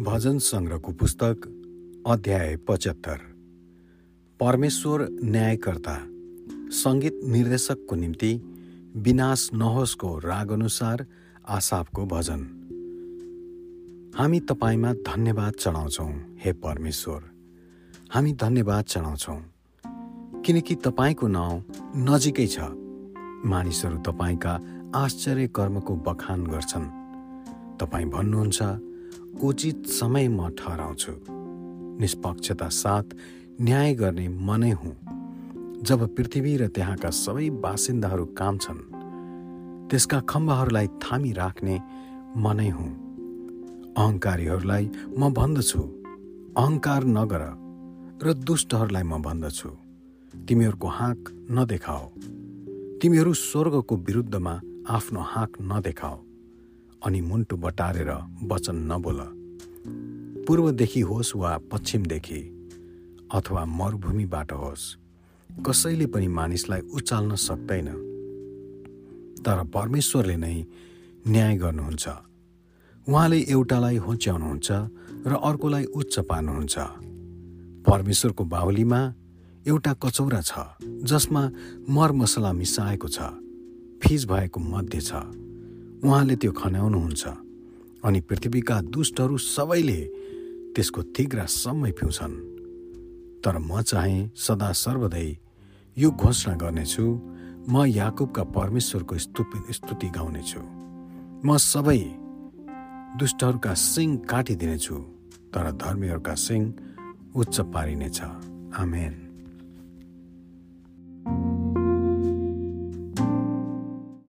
भजन सङ्ग्रहको पुस्तक अध्याय पचहत्तर। परमेश्वर न्यायकर्ता सङ्गीत निर्देशकको निम्ति विनाश नहोस्को रागअनुसार आसापको भजन। हामी तपाईँमा धन्यवाद चढाउँछौँ हे परमेश्वर। हामी धन्यवाद चढाउँछौँ किनकि तपाईँको नाउँ नजिकै छ। मानिसहरू तपाईँका आश्चर्य कर्मको बखान गर्छन्। तपाईँ भन्नुहुन्छ उचित समय म ठहराउँछु। निष्पक्षता साथ न्याय गर्ने मनै हुँ। जब पृथ्वी र त्यहाँका सबै बासिन्दाहरू काम छन् त्यसका खम्बाहरूलाई थामी राख्ने मनै हुँ। अहङ्कारीहरूलाई म भन्दछु। अहङ्कार नगर र दुष्टहरूलाई म भन्दछु। तिमीहरूको हाँक नदेखाओ। तिमीहरू स्वर्गको विरुद्धमा आफ्नो हाँक नदेखाओ। अनि मुन्टु बटारेर वचन नबोल। पूर्वदेखि होस् वा पश्चिमदेखि अथवा मरुभूमिबाट होस् कसैले पनि मानिसलाई उचाल्न सक्दैन। तर परमेश्वरले नै न्याय गर्नुहुन्छ। उहाँले एउटालाई होच्याउनुहुन्छ र अर्कोलाई उच्च पार्नुहुन्छ। परमेश्वरको बाहुलीमा एउटा कचौरा छ जसमा मरमसला मिसाएको छ फिज भएको मध्य छ। उहाँले त्यो खन्याउनुहुन्छ। अनि पृथ्वीका दुष्टहरू सबैले त्यसको थिग्रासम्मै पिउँछन्। तर म चाहिँ सदा सर्वदै यो घोषणा गर्नेछु म याकुबका परमेश्वरको स्तुति स्तुति गाउनेछु। म सबै दुष्टहरूका सिङ काटिदिनेछु तर धर्मीहरूका सिङ उच्च पारिनेछ। आमेन।